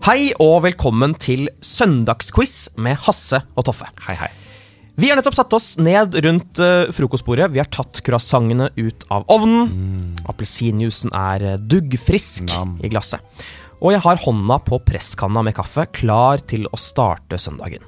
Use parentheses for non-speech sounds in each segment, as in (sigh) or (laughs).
Hei og velkommen til Søndagsquiz med Hasse og Toffe. Hei, hei. Vi har nettopp satt oss ned rundt eh, frokostbordet. Vi har tatt croissantene ut av ovnen. Appelsinjuicen er eh, duggfrisk Nam. i glasset. Og jeg har hånda på presskanna med kaffe, klar til å starte søndagen.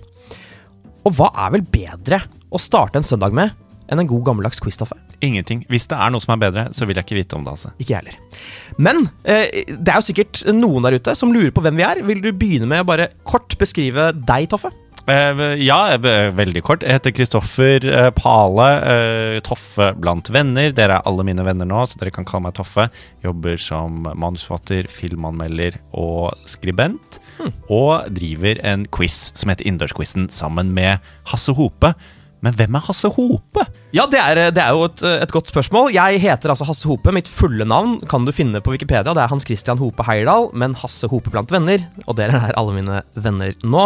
Og hva er vel bedre å starte en søndag med enn en god gammeldags quiz, Toffe? Ingenting. Hvis det er noe som er bedre, så vil jeg ikke vite om det. altså. Ikke jeg heller. Men eh, det er jo sikkert noen der ute som lurer på hvem vi er. Vil du begynne med å bare kort beskrive deg, Toffe? Eh, ja, veldig kort. Jeg heter Kristoffer eh, Pale. eh, Toffe blant venner. Dere er alle mine venner nå, så dere kan kalle meg Toffe. Jobber som manusforfatter, filmanmelder og skribent. Og driver en quiz som heter Innendørsquizen sammen med Hasse Hope. Men hvem er Hasse Hope? Ja, det er, det er jo et, et godt spørsmål. Jeg heter altså Hasse Hope. Mitt fulle navn kan du finne på Wikipedia. Det er Hans Christian Hope Heyerdahl, men Hasse Hope blant venner. Og dere er alle mine venner nå.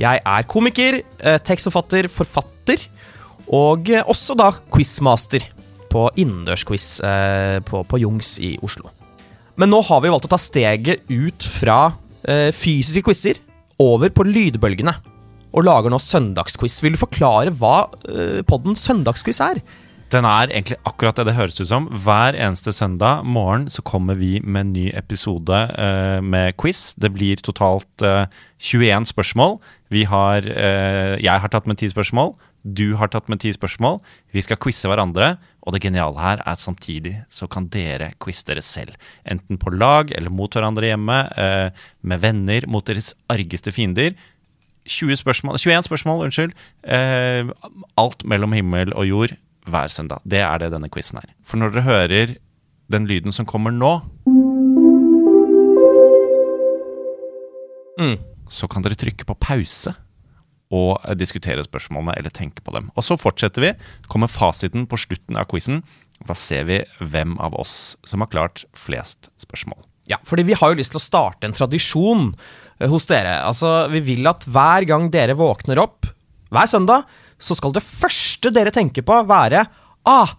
Jeg er komiker, eh, tekstforfatter, forfatter, og eh, også da quizmaster på innendørsquiz eh, på, på Jungs i Oslo. Men nå har vi valgt å ta steget ut fra fysiske quizer over på lydbølgene. Og lager nå søndagsquiz. Vil du forklare hva uh, podden Søndagsquiz er? Den er egentlig akkurat det det høres ut som. Hver eneste søndag morgen så kommer vi med en ny episode uh, med quiz. Det blir totalt uh, 21 spørsmål. Vi har uh, Jeg har tatt med 10 spørsmål. Du har tatt med 10 spørsmål. Vi skal quize hverandre. Og det geniale her er at samtidig så kan dere quize dere selv. Enten på lag eller mot hverandre hjemme. Eh, med venner, mot deres argeste fiender. 20 spørsmål, 21 spørsmål, unnskyld. Eh, alt mellom himmel og jord hver søndag. Det er det denne quizen er. For når dere hører den lyden som kommer nå, Mm. så kan dere trykke på pause og diskutere spørsmålene eller tenke på dem. Og så fortsetter vi. Kommer fasiten på slutten av quizen. Da ser vi hvem av oss som har klart flest spørsmål. Ja, fordi vi har jo lyst til å starte en tradisjon hos dere. Altså, Vi vil at hver gang dere våkner opp, hver søndag, så skal det første dere tenker på, være Ah,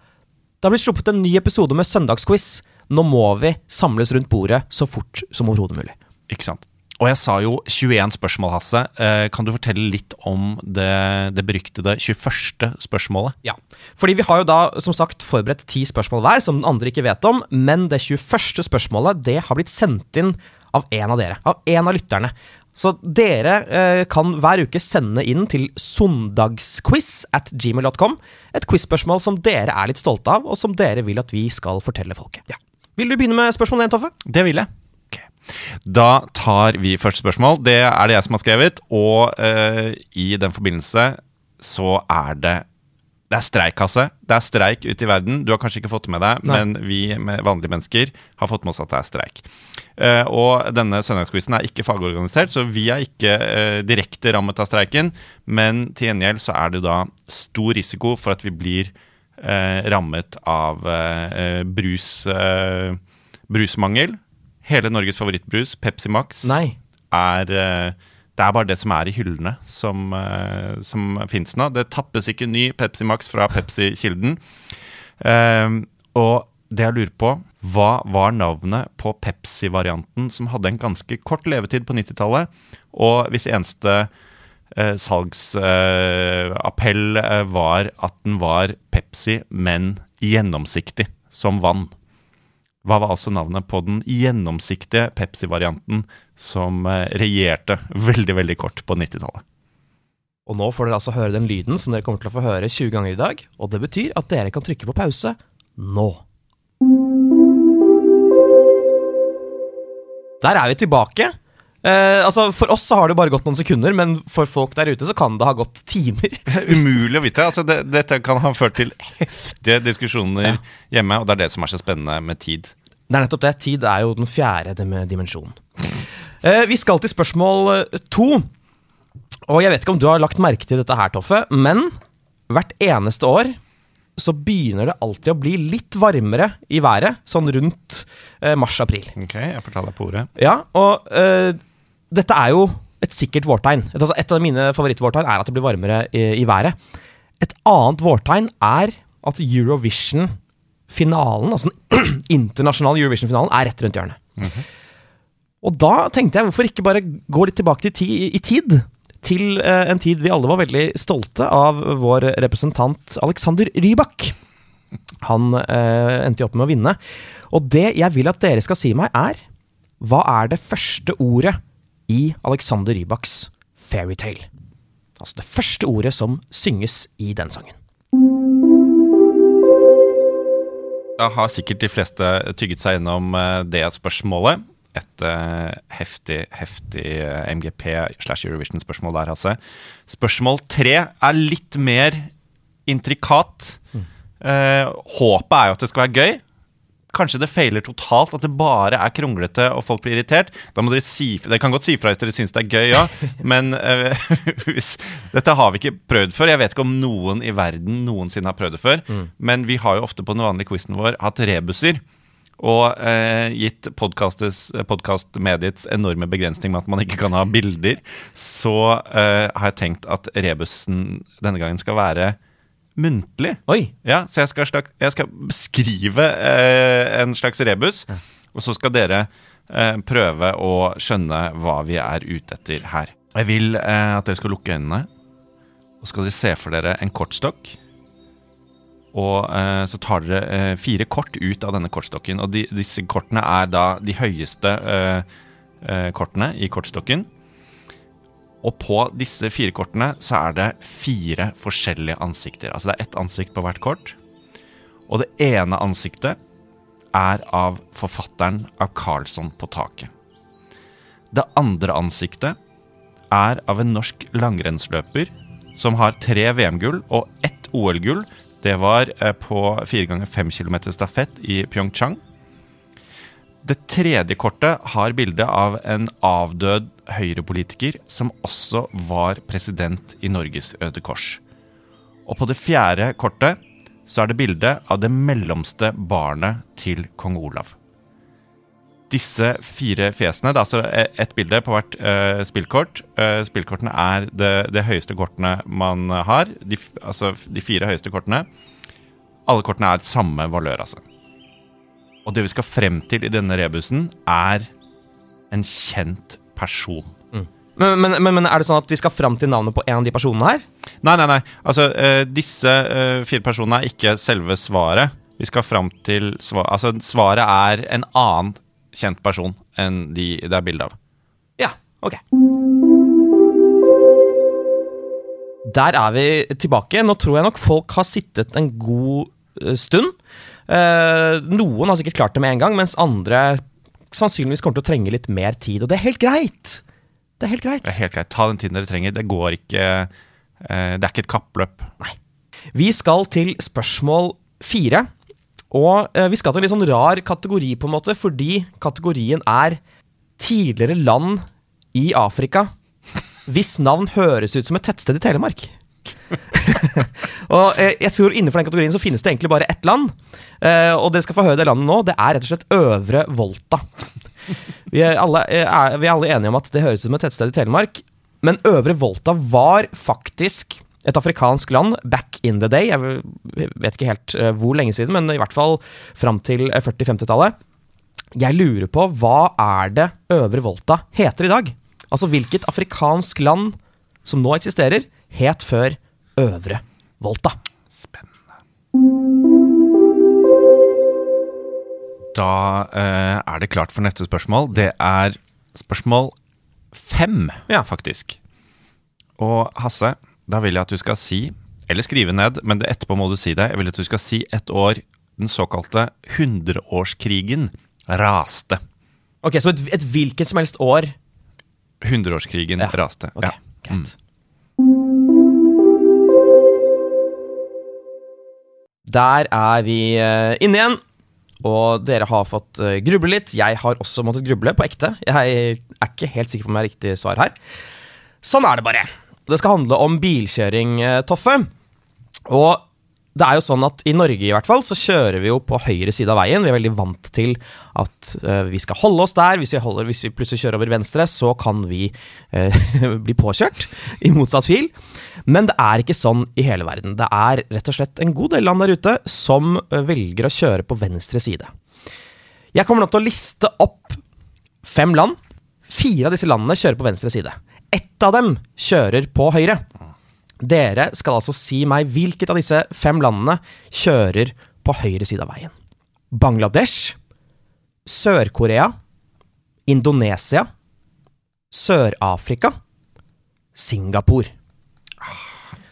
det har blitt sluppet en ny episode med søndagsquiz. Nå må vi samles rundt bordet så fort som overhodet mulig. Ikke sant? Og jeg sa jo 21 spørsmål, Hasse. Eh, kan du fortelle litt om det, det beryktede 21. spørsmålet? Ja, fordi vi har jo da som sagt forberedt ti spørsmål hver, som den andre ikke vet om, men det 21. spørsmålet det har blitt sendt inn av en av dere, av en av lytterne. Så dere eh, kan hver uke sende inn til søndagsquiz at gmail.com et quizspørsmål som dere er litt stolte av, og som dere vil at vi skal fortelle folket. Ja. Vil du begynne med spørsmål 1, Toffe? Det vil jeg. Okay. Da tar vi første spørsmål. Det er det jeg som har skrevet. Og eh, i den forbindelse så er det Det er streik, Hasse. Det er streik ute i verden. Du har kanskje ikke fått med deg, Nei. men vi med vanlige mennesker har fått med oss at det er streik. Uh, og denne søndagsquizen er ikke fagorganisert, så vi er ikke uh, direkte rammet av streiken. Men til gjengjeld så er det da stor risiko for at vi blir uh, rammet av brus, brusmangel. Hele Norges favorittbrus, Pepsi Max, Nei. er Det er bare det som er i hyllene, som, uh, som fins nå. Det tappes ikke ny Pepsi Max fra Pepsi-kilden. Ehm, og det jeg lurer på, hva var navnet på Pepsi-varianten som hadde en ganske kort levetid på 90-tallet, og hvis eneste eh, salgsappell eh, var at den var Pepsi, men gjennomsiktig, som vann. Hva var altså navnet på den gjennomsiktige Pepsi-varianten som eh, regjerte veldig, veldig kort på 90-tallet? Og nå får dere altså høre den lyden som dere kommer til å få høre 20 ganger i dag, og det betyr at dere kan trykke på pause nå. Der er vi tilbake. Eh, altså For oss så har det bare gått noen sekunder, men for folk der ute så kan det ha gått timer. (laughs) Umulig å vite. Altså, det, dette kan ha ført til heftige diskusjoner hjemme, og det er det som er så spennende med tid. Det er nettopp det. Tid er jo den fjerde dim- dimensjonen. Eh, vi skal til spørsmål eh, to. Og jeg vet ikke om du har lagt merke til dette her, Toffe, men hvert eneste år så begynner det alltid å bli litt varmere i været, sånn rundt eh, mars-april. Ok, jeg får ta deg på ordet. Ja, og eh, dette er jo et sikkert vårtegn. Et, altså, et av mine favorittvårtegn er at det blir varmere i, i været. Et annet vårtegn er at Eurovision-finalen, altså den (clears throat) internasjonale Eurovision-finalen, er rett rundt hjørnet. Og da tenkte jeg, hvorfor ikke bare gå litt tilbake til ti, i tid? Til eh, en tid vi alle var veldig stolte av vår representant Alexander Rybak. Han eh, endte jo opp med å vinne. Og det jeg vil at dere skal si meg, er Hva er det første ordet i Alexander Rybaks fairytale? Altså det første ordet som synges i den sangen. Da har sikkert de fleste tygget seg gjennom eh, det spørsmålet. Et eh, heftig, heftig eh, MGP slash Eurovision-spørsmål der, Hasse. Spørsmål tre er litt mer intrikat. Eh, håpet er jo at det skal være gøy. Kanskje det feiler totalt, at det bare er kronglete og folk blir irritert. Da må Dere si Dere kan godt si fra hvis dere syns det er gøy, ja, (laughs) men uh, (laughs) hvis, dette har vi ikke prøvd før. Jeg vet ikke om noen i verden noensinne har prøvd det før. Men vi har jo ofte på den vanlige quizen vår hatt rebuser. Og uh, gitt podkastmediets enorme begrensning med at man ikke kan ha bilder, så uh, har jeg tenkt at rebusen denne gangen skal være muntlig. Oi! Ja, Så jeg skal, slags, jeg skal beskrive eh, en slags rebus, og så skal dere eh, prøve å skjønne hva vi er ute etter her. Jeg vil eh, at dere skal lukke øynene, og skal dere se for dere en kortstokk. Og eh, så tar dere eh, fire kort ut av denne kortstokken. Og de, disse kortene er da de høyeste eh, eh, kortene i kortstokken. Og på disse fire kortene så er det fire forskjellige ansikter. Altså det er ett ansikt på hvert kort. Og det ene ansiktet er av forfatteren av Karlsson på taket. Det andre ansiktet er av en norsk langrennsløper som har tre VM-gull og ett OL-gull. Det var eh, på 4 ganger 5 km stafett i Pyeongchang. Det tredje kortet har bilde av en avdød høyrepolitiker som også var president i Norges Røde Kors. Og på det fjerde kortet så er det bilde av det mellomste barnet til kong Olav. Disse fire fjesene, det er altså ett bilde på hvert uh, spillkort. Uh, spillkortene er det, det høyeste kortene man har. De, altså de fire høyeste kortene. Alle kortene er samme valør, altså. Og det vi skal frem til i denne rebusen, er en kjent person. Men, men, men, men er det sånn at vi skal fram til navnet på en av de personene her? Nei, nei, nei. Altså, eh, disse eh, fire personene er ikke selve svaret. Vi skal fram til svar Altså, svaret er en annen kjent person enn de det er bilde av. Ja, ok. Der er vi tilbake. Nå tror jeg nok folk har sittet en god eh, stund. Eh, noen har sikkert klart det med en gang, mens andre sannsynligvis kommer til å trenge litt mer tid. Og det er helt greit. Det er helt greit. Det er helt greit. Ta den tiden dere trenger. Det går ikke eh, Det er ikke et kappløp. Nei. Vi skal til spørsmål fire. Og eh, vi skal til en litt sånn rar kategori, på en måte, fordi kategorien er tidligere land i Afrika hvis navn høres ut som et tettsted i Telemark. (laughs) og eh, jeg tror Innenfor den kategorien så finnes det egentlig bare ett land. Eh, og dere skal få høre det landet nå. Det er rett og slett Øvre Volta. Vi er, alle, eh, er, vi er alle enige om at det høres ut som et tettsted i Telemark. Men Øvre Volta var faktisk et afrikansk land back in the day. Jeg vet ikke helt hvor lenge siden, men i hvert fall fram til eh, 40-50-tallet. Jeg lurer på hva er det Øvre Volta heter i dag? Altså hvilket afrikansk land som nå eksisterer, het før Øvre Volta. Da eh, er det klart for neste spørsmål. Det er spørsmål fem, Ja. faktisk. Og Hasse, da vil jeg at du skal si, eller skrive ned, men det etterpå må du si det, jeg vil at du skal si et år den såkalte hundreårskrigen raste. Ok, Så et, et hvilket som helst år? Hundreårskrigen Ja. raste. Ok, Ja. greit. Der er vi eh, inne igjen. Og dere har fått eh, gruble litt. Jeg har også måttet gruble, på ekte. Jeg er ikke helt sikker på om jeg har riktig svar her. Sånn er det bare. Det skal handle om bilkjøring, eh, Toffe. Og det er jo sånn at i Norge i hvert fall, så kjører vi jo på høyre side av veien. Vi er veldig vant til at uh, vi skal holde oss der. Hvis vi, holder, hvis vi plutselig kjører over venstre, så kan vi uh, (laughs) bli påkjørt i motsatt fil. Men det er ikke sånn i hele verden. Det er rett og slett en god del land der ute som velger å kjøre på venstre side. Jeg kommer nå til å liste opp fem land. Fire av disse landene kjører på venstre side. Ett av dem kjører på høyre. Dere skal altså si meg hvilket av disse fem landene kjører på høyre side av veien. Bangladesh, Sør-Korea, Indonesia, Sør-Afrika, Singapore.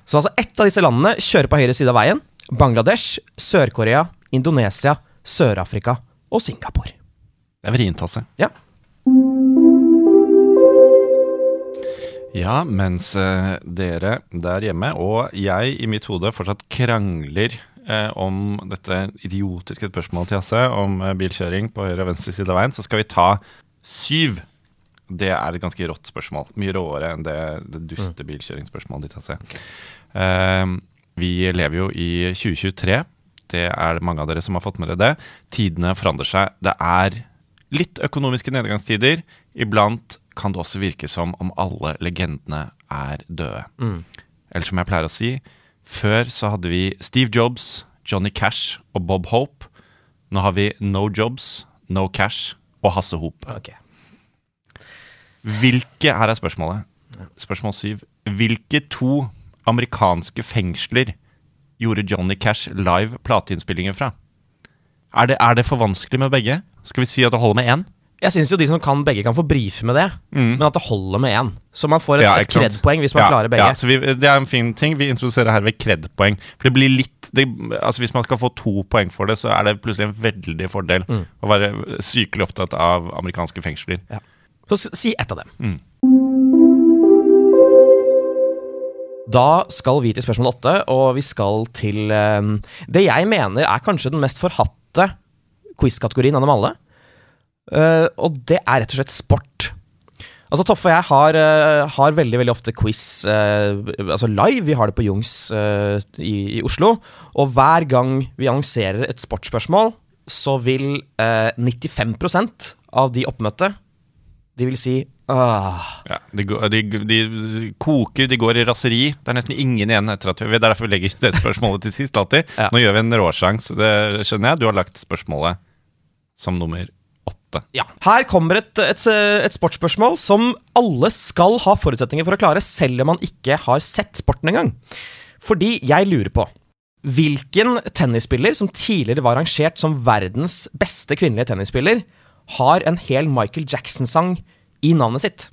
Så altså ett av disse landene kjører på høyre side av veien. Bangladesh, Sør-Korea, Indonesia, Sør-Afrika og Singapore. Det er vrient, altså. Ja. Ja, mens eh, dere der hjemme og jeg i mitt hode fortsatt krangler eh, om dette idiotiske spørsmålet til Hasse om eh, bilkjøring på høyre og venstre side av veien, så skal vi ta syv. Det er et ganske rått spørsmål. Mye råere enn det, det duste bilkjøringsspørsmålet ditt, Jasse. Uh, vi lever jo i 2023. Det er mange av dere som har fått med dere det. Tidene forandrer seg. Det er litt økonomiske nedgangstider. Iblant kan det også virke som om alle legendene er døde. Eller som jeg pleier å si, før så hadde vi Steve Jobs, Johnny Cash og Bob Hope. Nå har vi No Jobs, No Cash og Hasse Hope. Ok. Hvilke Her er spørsmålet. Spørsmål syv. Hvilke to amerikanske fengsler gjorde Johnny Cash live plateinnspillinger fra? Er det, er det for vanskelig med begge? Skal vi si at det holder med én? Jeg syns jo de som kan begge, kan få brife med det, men at det holder med én. Så man får et, Ja, et kredpoeng hvis man ja, klarer begge. Ja, så vi, det er en fin ting. Vi introduserer her ved kred-poeng. For det blir litt det, altså Hvis man skal få to poeng for det, så er det plutselig en veldig fordel Mm. å være sykelig opptatt av amerikanske fengsler. Så si ett av dem. Mm. Da skal vi til spørsmål åtte, og vi skal til eh, det jeg mener er kanskje den mest forhatte quiz-kategorien av dem alle. Eh, og det er rett og slett sport. Altså Toffe og jeg har, eh, har veldig veldig ofte quiz eh, altså live. Vi har det på Jungs eh, i, i Oslo. Og hver gang vi annonserer et sportsspørsmål, så vil eh, 95% av de oppmøtte De vil si ah, Ja, de, går- de, de koker, de går i raseri. Det er nesten ingen igjen etter at vi Det er derfor vi legger det spørsmålet til sist alltid. Ja. Nå gjør vi en råsjans, det skjønner jeg. Du har lagt spørsmålet som nummer åtte. Ja. Her kommer et, et, et sportsspørsmål som alle skal ha forutsetninger for å klare, selv om man ikke har sett sporten engang. Fordi jeg lurer på Hvilken tennisspiller som tidligere var rangert som verdens beste kvinnelige tennisspiller, har en hel Michael Jackson-sang i navnet sitt?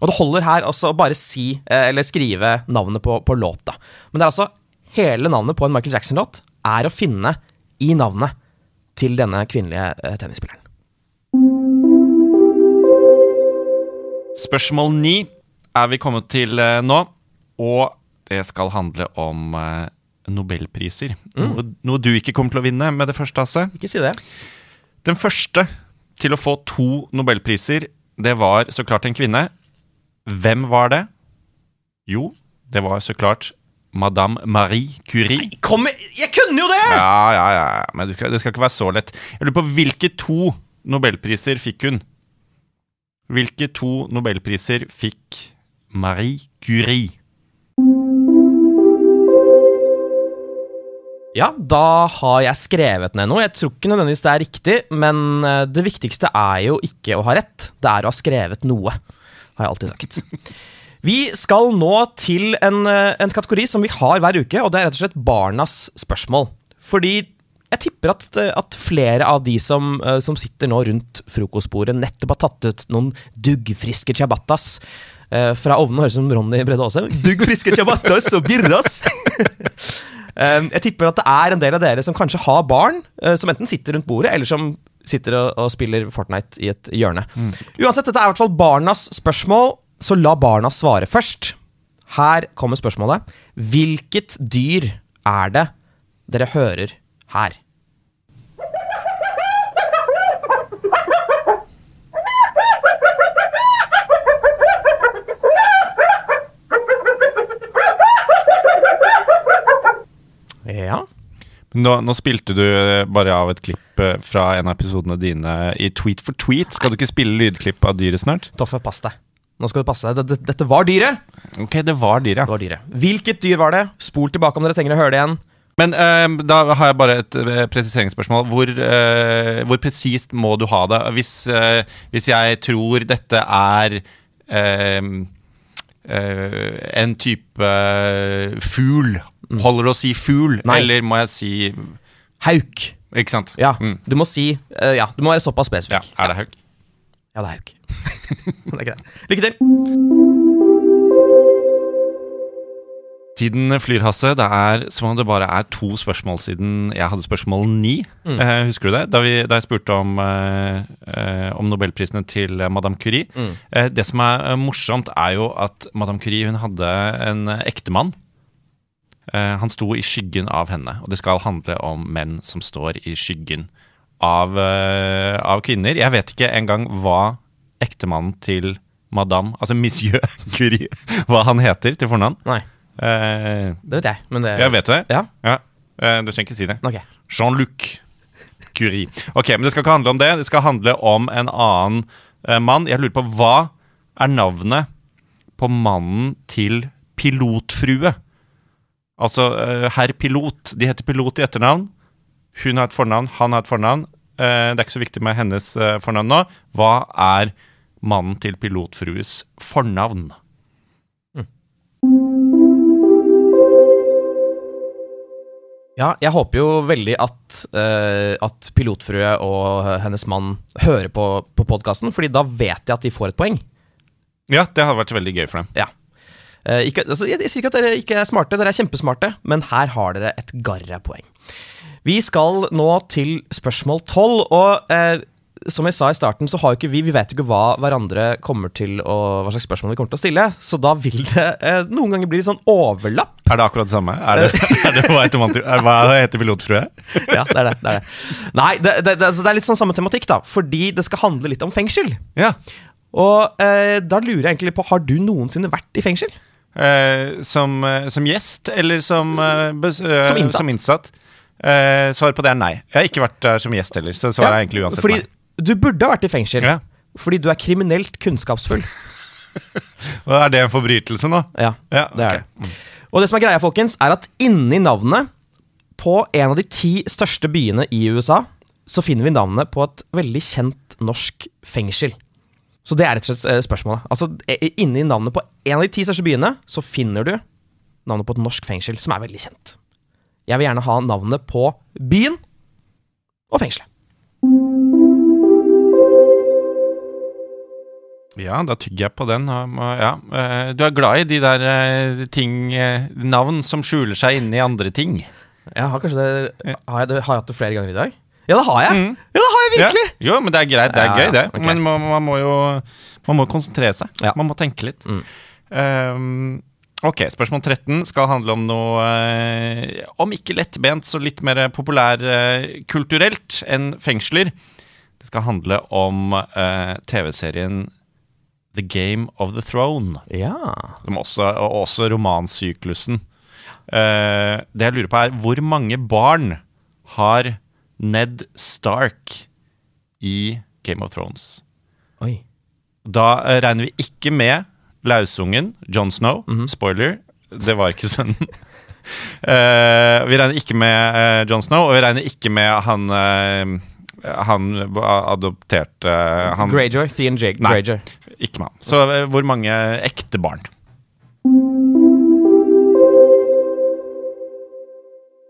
Og det holder her også å bare si, eh, eller skrive navnet på, på låta. Men det er altså hele navnet på en Michael Jackson-låt er å finne i navnet til denne kvinnelige eh, tennisspilleren. Spørsmål ni er vi kommet til eh, nå, og det skal handle om nobelpriser. nobelpriser. Noe, noe du ikke kommer til å vinne med det første, Hasse. Ikke si det. Den første til å få to nobelpriser, det var så klart en kvinne. Hvem var det? Jo, det var så klart Madame Marie Curie. Kom, jeg kunne jo det! Ja, ja, ja, ja, men det skal, det skal ikke være så lett. Jeg lurer på hvilke to nobelpriser fikk hun? Hvilke to nobelpriser fikk Marie Curie? Ja, da har jeg skrevet ned noe. Jeg tror ikke nødvendigvis det er riktig, men eh, det viktigste er jo ikke å ha rett. Det er å ha skrevet noe, har jeg alltid sagt. (laughs) Vi skal nå til en, eh, en kategori som vi har hver uke, og det er rett og slett barnas spørsmål. Fordi jeg tipper at, eh, at flere av de som, som sitter nå rundt frokostbordet, nettopp har tatt ut noen duggfriske ciabattas fra ovnen. Høres ut som Ronny Brede Aase. Duggfriske ciabattas og birras! (laughs) Um, jeg tipper at det er en del av dere som kanskje har barn, uh, som enten sitter rundt bordet, eller som sitter og, og spiller Fortnite i et hjørne. Uansett, dette er i hvert fall barnas spørsmål, så la barna svare først. Her kommer spørsmålet. Hvilket dyr er det dere hører her? Ja. Nå, nå spilte du eh, bare av et klipp eh, fra en av episodene dine i Tweet for tweet. Skal du ikke spille lydklipp av dyret snart? Toffe, pass deg. Nå skal du passe deg. Dette, dette var dyret! Ok, det var dyret. Det var dyret. Hvilket dyr var det? Spol tilbake om dere trenger å høre det igjen. Men eh, da har jeg bare et eh, presiseringsspørsmål. Hvor, eh, hvor presist må du ha det? Hvis, eh, hvis jeg tror dette er en type fugl, holder det å si fugl? Nei. Eller må jeg si Hauk. Ikke sant? Ja, Mm. du må si eh, Ja, du må være såpass ja. spesifikk. Er det hauk? Ja, det er hauk. (laughs) det er greit. Lykke til. Tiden flyr, Hasse. Det er som om det bare er to spørsmål siden jeg hadde spørsmål ni. Mm. Eh, husker du det? Da, vi, da jeg spurte om, eh, eh, om nobelprisene til eh, Madame Curie. Mm. Eh, det som er eh, morsomt, er jo at Madame Curie hun hadde en eh, ektemann. Eh, han sto i skyggen av henne, og det skal handle om menn som står i skyggen av, eh, av kvinner. Jeg vet ikke engang hva ektemannen til Madame, altså Monsieur (laughs) Curie, hva han heter til fornavn. Nei, Eh, det vet jeg, men det ja, vet du det? Ja, Ja, eh, Du trenger ikke si det. Okay. Jean-Luc Curie. Ok, men det skal ikke handle om det. Det skal handle om en annen eh, mann. Jeg lurer på hva er navnet på mannen til pilotfrue? Altså eh, herr pilot. De heter pilot i etternavn. Hun har et fornavn, han har et fornavn. Eh, det er ikke så viktig med hennes eh, fornavn nå. Hva er mannen til pilotfrues fornavn? Ja, jeg håper jo veldig at, uh, at pilotfrue og hennes mann hører på, på podkasten, fordi da vet jeg at de får et poeng. Ja, det hadde vært veldig gøy for dem. Ja. Eh, ikke, altså, jeg, jeg sier ikke at dere ikke er smarte, dere er kjempesmarte, men her har dere et garre poeng. Vi skal nå til spørsmål tolv, og eh, som jeg sa i starten, så har jo ikke vi Vi vet jo ikke hva hverandre kommer til å Hva slags spørsmål vi kommer til å stille, så da vil det eh, noen ganger bli litt sånn overlapp. Er det akkurat det samme? Er det, (laughs) er det hva, heter, er, hva heter pilotfrue? (laughs) Ja, det er det. det, er det. Nei, det, det, det, altså, det er litt sånn samme tematikk, da, fordi det skal handle litt om fengsel. Ja. Og eh, da lurer jeg egentlig på, har du noensinne vært i fengsel? Eh, som, eh, som gjest, eller som, eh, eh, Som innsatt. Som innsatt. Eh, svaret på det er nei. Jeg har ikke vært der som gjest heller, så svaret er egentlig uansett fordi nei. du burde ha vært i fengsel. Ja. Fordi du er kriminelt kunnskapsfull. (laughs) Og er det en forbrytelse nå? Ja, Ja, det er det. Og det som er greia, folkens, er at inni navnet på en av de ti største byene i USA, så finner vi navnet på et veldig kjent norsk fengsel. Så det er rett og slett eh, spørsmålet. Altså, eh, inni navnet på en av de ti største byene, så finner du navnet på et norsk fengsel som er veldig kjent. Jeg vil gjerne ha navnet på byen og fengselet. Ja, da tygger jeg på den. Ja. eh, Du er glad i de der ting Navn som skjuler seg inni andre ting. Jeg har kanskje det Har jeg, har jeg hatt det flere ganger i dag? Ja, det har jeg! Ja, det har jeg virkelig! Mm. Ja. Jo, men det er greit. Det er Ja, gøy, det. Okay. Men man, man må jo Man må konsentrere seg. Ja. Man må tenke litt. Mm. Um, ok, spørsmål 13 skal handle om noe eh, Om ikke lettbent, så litt mer populærkulturelt enn fengsler. Det skal handle om uh, TV-serien The Game of the Throne. Ja. Også, og også romansyklusen. Uh, det jeg lurer på, er hvor mange barn har Ned Stark i Game of Thrones? Oi. Da eh, regner vi ikke med lausungen, Jon Snow. Spoiler, det var ikke sønnen. Uh, (laughs) vi regner ikke med uh, Jon Snow, og vi regner ikke med han uh, Han adopterte han, Greyjoy. Theon Jake Nei. Ikke med han. Så eh, hvor mange ekte barn?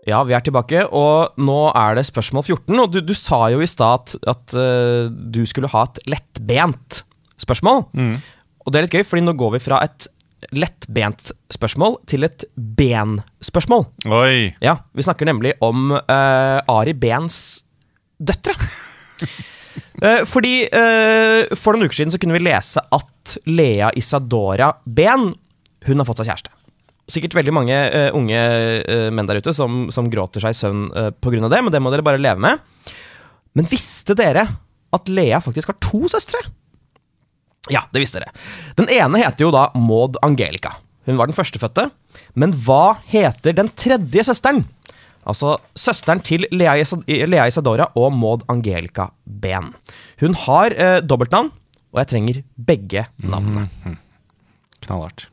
Ja, vi er tilbake, og nå er det spørsmål 14. Og du, du sa jo i stad at, at uh, du skulle ha et lettbent spørsmål. Og det er litt gøy, fordi nå går vi fra et lettbent spørsmål til et ben-spørsmål. Oi! Ja, vi snakker nemlig om uh, Ari Bens døtre. uh, (laughs) fordi For noen uker siden så kunne vi lese at Lea Isadora Ben Hun har fått seg kjæreste. Sikkert veldig mange uh, unge uh, menn der ute som, som gråter seg i søvn uh, pga. det, men det må dere bare leve med. Men visste dere at Lea faktisk har to søstre? Ja, det visste dere. Den ene heter jo da Maud Angelica. Hun var den førstefødte. Men hva heter den tredje søsteren? Altså søsteren til Lea, Isa- Lea Isadora og Maud Angelica Ben. Hun har eh, dobbeltnavn, og jeg trenger begge navnene. Knallhardt.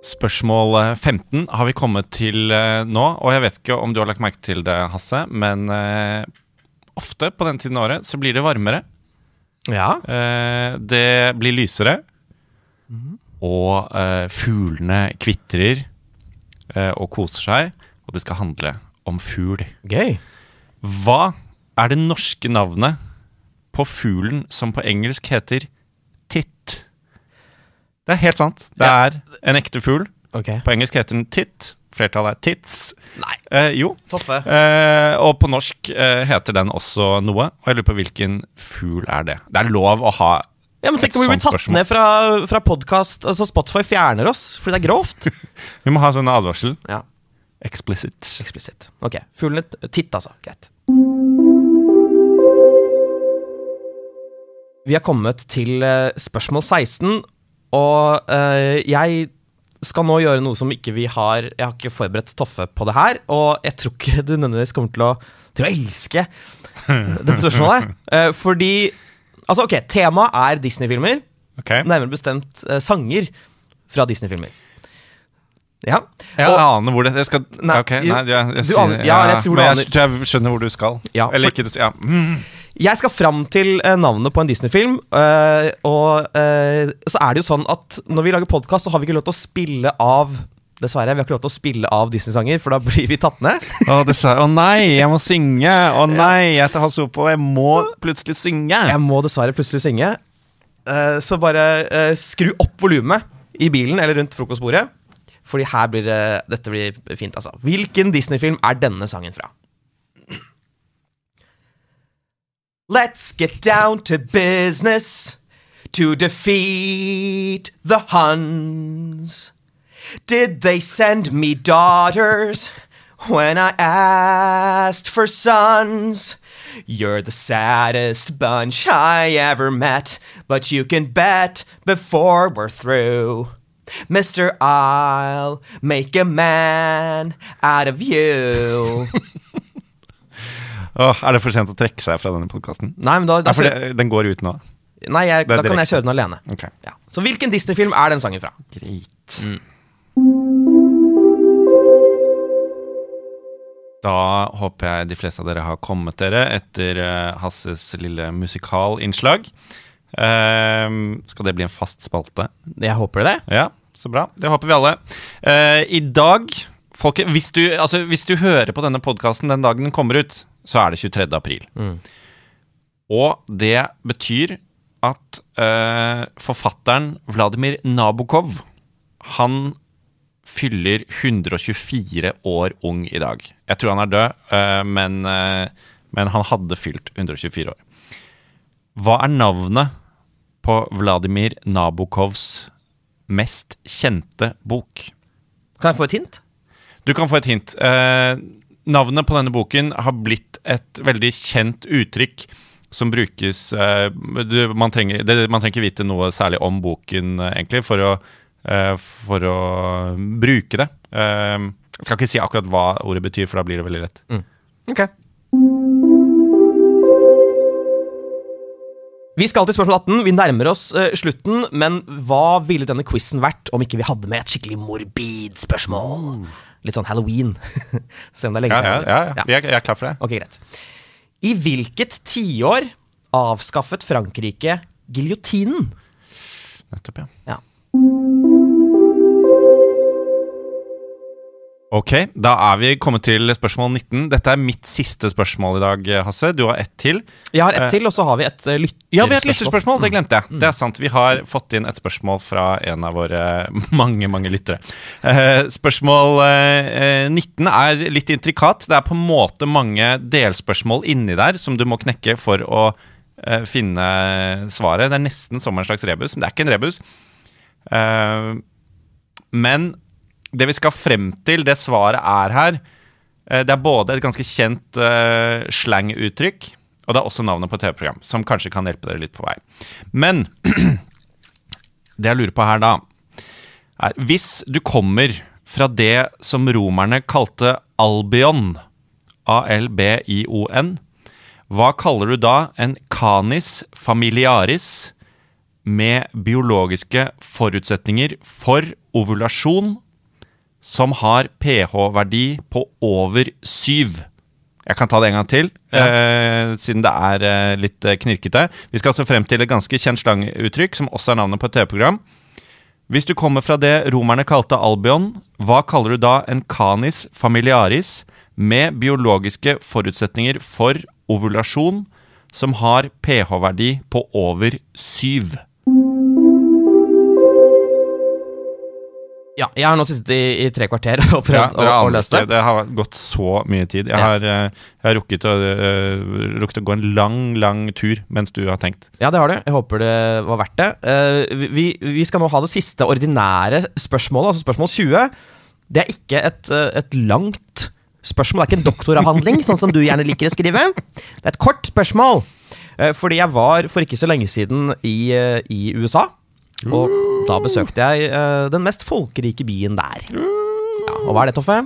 Spørsmål eh, 15 har vi kommet til eh, nå, og jeg vet ikke om du har lagt merke til det, Hasse, men eh, ofte på den tiden av året så blir det varmere. Ja. Eh, det blir lysere, og eh, fuglene kvitrer eh, og koser seg, og det skal handle om fugl. Gøy. Hva er det norske navnet på fuglen som på engelsk heter? Det er helt sant. Det er en ekte fugl. Okay. På engelsk heter den titt. Flertallet er tits. Nei. Eh, jo. Toffe. Eh, og på norsk eh, heter den også noe. Og jeg lurer på hvilken fugl er det. Det er lov å ha Ja, men Tenk om vi blir tatt spørsmål. ned fra, fra podkast Altså Spotify fjerner oss fordi det er grovt. (laughs) Vi må ha sånn advarsel. ja. Explicit. Explicit. Ok. Fuglene Titt, altså. Greit. Vi har kommet til eh, spørsmål 16, og eh, jeg skal nå gjøre noe som ikke vi har Jeg har ikke forberedt Toffe på det her, og jeg tror ikke du nødvendigvis kommer til å, til å elske dette spørsmålet. Uh, (laughs) fordi Altså, ok, temaet er Disney-filmer. Okay. Nærmere bestemt uh, sanger fra Disney-filmer. Ja. Jeg Og- aner hvor det jeg skal Nei, Ok, nei, jeg, jeg, jeg jeg tror jeg skjønner hvor du skal. Ja, Eller for- ikke du- ja. Mm. Jeg skal fram til eh, navnet på en Disney-film. eh, og eh, så er det jo sånn at når vi lager podkast, så har vi ikke lov til å spille av Dessverre, vi har ikke lov til å spille av Disney-sanger, for da (laughs) blir vi tatt ned. Å, å nei, jeg må synge! Å nei, jeg heter Hasse Hope, jeg må plutselig synge! Jeg må dessverre plutselig synge. Så bare skru opp volumet i bilen eller rundt frokostbordet. Fordi her blir det Dette blir fint, altså. Hvilken Disney-film er denne sangen fra? Let's get down to business to defeat the Huns. Did they send me daughters when I asked for sons? You're the saddest bunch I ever met, but you can bet before we're through. Mister, I'll make a man out of you. (laughs) Åh, er det for sent å trekke seg fra denne podkasten? Nei, men da, da for det, den går ut nå. Nei, jeg, da direkte. kan jeg kjøre den alene. Ok. Ja. Så hvilken Disney-film er den sangen fra? Greit. Da håper jeg de fleste av dere har kommet dere etter eh, Hasses lille musikalinnslag. Ehm, skal det bli en fast spalte? Jeg håper det. Ja, så bra. Det håper vi alle. Eh, I dag, folket, hvis du, altså, hvis du hører på denne podkasten den dagen den kommer ut, så er det 23. april. Og det betyr at eh, forfatteren Vladimir Nabokov, han fyller 124 år ung i dag. Jeg tror han er død, eh, men, eh, men han hadde fylt 124 år. Hva er navnet på Vladimir Nabokovs mest kjente bok? Kan jeg få et hint? Du kan få et hint. Eh, navnet på denne boken har blitt et veldig kjent uttrykk som brukes uh, du, man, trenger, det, man trenger ikke vite noe særlig om boken, uh, egentlig, for å, uh, for å bruke det. Jeg skal ikke si akkurat hva ordet betyr, for da blir det veldig rett. Ok. Vi skal til spørsmål 18. Vi nærmer oss slutten, men hva ville denne quizen vært om ikke vi hadde med et skikkelig morbid spørsmål? Litt sånn halloween. (laughs) Se om det er lenge Ja, ja, ja, ja. Jeg er klar for det. Ok, greit. I hvilket tiår avskaffet Frankrike giljotinen? Nettopp, ja. Ja. Ok, da er vi kommet til spørsmål 19. Dette er mitt siste spørsmål i dag, Hasse. Du har ett til. Jeg har ett Eh, til, og så har vi et uh, lytterspørsmål. Ja, vi har et lytterspørsmål. Det glemte jeg. Det er sant. Vi har fått inn et spørsmål fra en av våre (laughs) mange, mange lyttere. Eh, spørsmål eh, 19 er litt intrikat. Det er på en måte mange delspørsmål inni der som du må knekke for å eh, finne svaret. Det er nesten som en slags rebus, men det er ikke en rebus. Eh, men det vi skal frem til, det svaret er her eh, Det er både et ganske kjent uh, slanguttrykk, og det er også navnet på et TV-program, som kanskje kan hjelpe dere litt på vei. Men (clears throat) det jeg lurer på her da, er Hvis du kommer fra det som romerne kalte Albion, A-L-B-I-O-N, hva kaller du da en canis familiaris med biologiske forutsetninger for ovulasjon som har pH-verdi på over syv? Jeg kan ta det en gang til, eh, siden det er eh, litt eh, knirkete. Vi skal altså frem til et ganske kjent slanguttrykk, som også er navnet på et TV-program. Hvis du kommer fra det romerne kalte Albion, hva kaller du da en canis familiaris med biologiske forutsetninger for ovulasjon som har pH-verdi på over syv? Ja, jeg har nå sittet i, i tre kvarter (laughs) og prøvd ja, å, å løse det. Det har gått så mye tid. Jeg har, eh, jeg har rukket, å, uh, rukket å gå en lang, lang tur mens du har tenkt. Ja, det har du. Jeg håper det var verdt det. Uh, vi, vi skal nå ha det siste ordinære spørsmålet, altså spørsmål 20. Det er ikke et, et langt spørsmål, det er ikke en doktoravhandling, (laughs) sånn som du gjerne liker å skrive. Det er et kort spørsmål. Uh, fordi jeg var for ikke så lenge siden i, i USA, og da besøkte jeg uh, den mest folkerike byen der. Ja, og hva er det, Toffe?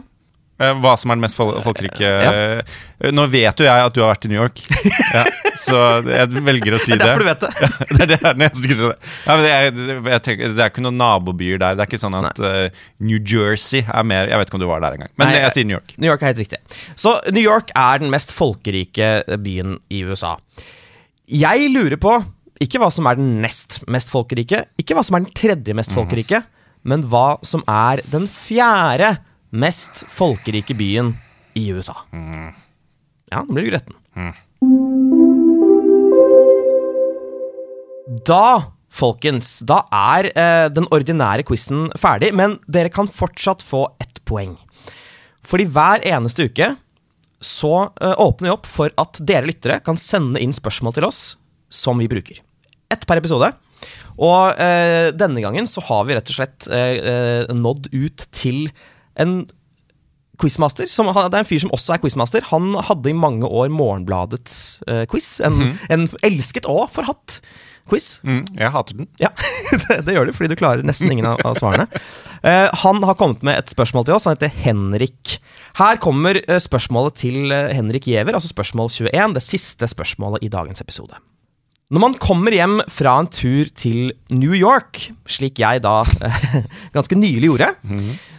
Eh, Hva som er den mest fol- folkerike Ja. eh, Nå vet jo jeg at du har vært i New York, (laughs) ja, så jeg velger å si Det det. er derfor du vet det. det er det er. Ja, det, er, jeg tenker, det er ikke noen nabobyer der. Det er ikke sånn at eh, New Jersey er mer Jeg vet ikke om du var der engang. Men Nei, jeg sier New York. New York er helt riktig. Så New York er den mest folkerike byen i USA. Jeg lurer på ikke hva som er den nest mest folkerike, ikke hva som er den tredje mest folkerike, men hva som er den fjerde mest folkerike byen i USA. Ja, nå blir du gretten. Da, folkens, da er eh, den ordinære quizen ferdig, men dere kan fortsatt få ett poeng. Fordi hver eneste uke så eh, åpner vi opp for at dere lyttere kan sende inn spørsmål til oss som vi bruker. Ett per episode. Og eh, denne gangen så har vi rett og slett eh, eh, nådd ut til en quizmaster. Som, det er en fyr som også er quizmaster. Han hadde i mange år Morgenbladets eh, quiz. En, en elsket og forhatt quiz. Mm, jeg hater den. Ja, (laughs) det, det gjør du, fordi du klarer nesten ingen av, av svarene. Eh, han har kommet med et spørsmål til oss. Han heter Henrik. Her kommer eh, spørsmålet til eh, Henrik Giæver, altså spørsmål 21. Det siste spørsmålet i dagens episode. Når man kommer hjem fra en tur til New York, slik jeg da (laughs) ganske nylig gjorde,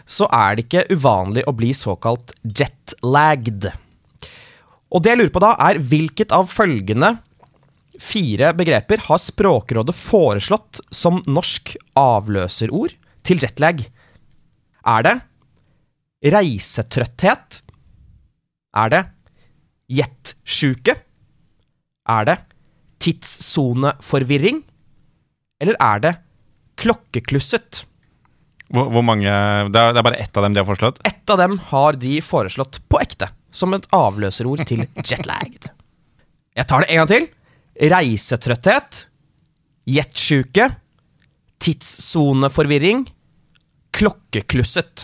så er det ikke uvanlig å bli såkalt jetlagged. Og det jeg lurer på da, er hvilket av følgende fire begreper har Språkrådet foreslått som norsk avløserord til jetlag. Er det reisetrøtthet? Er det jetsjuke? Er det tidssoneforvirring? Eller er det klokkeklusset? Hvor, hvor mange det er, det er bare ett av dem de har foreslått? Ett av dem har de foreslått på ekte, som et avløserord til (laughs) jetlagged. Jeg tar det en gang til. Reisetrøtthet, jetsjuke, tidssoneforvirring, klokkeklusset.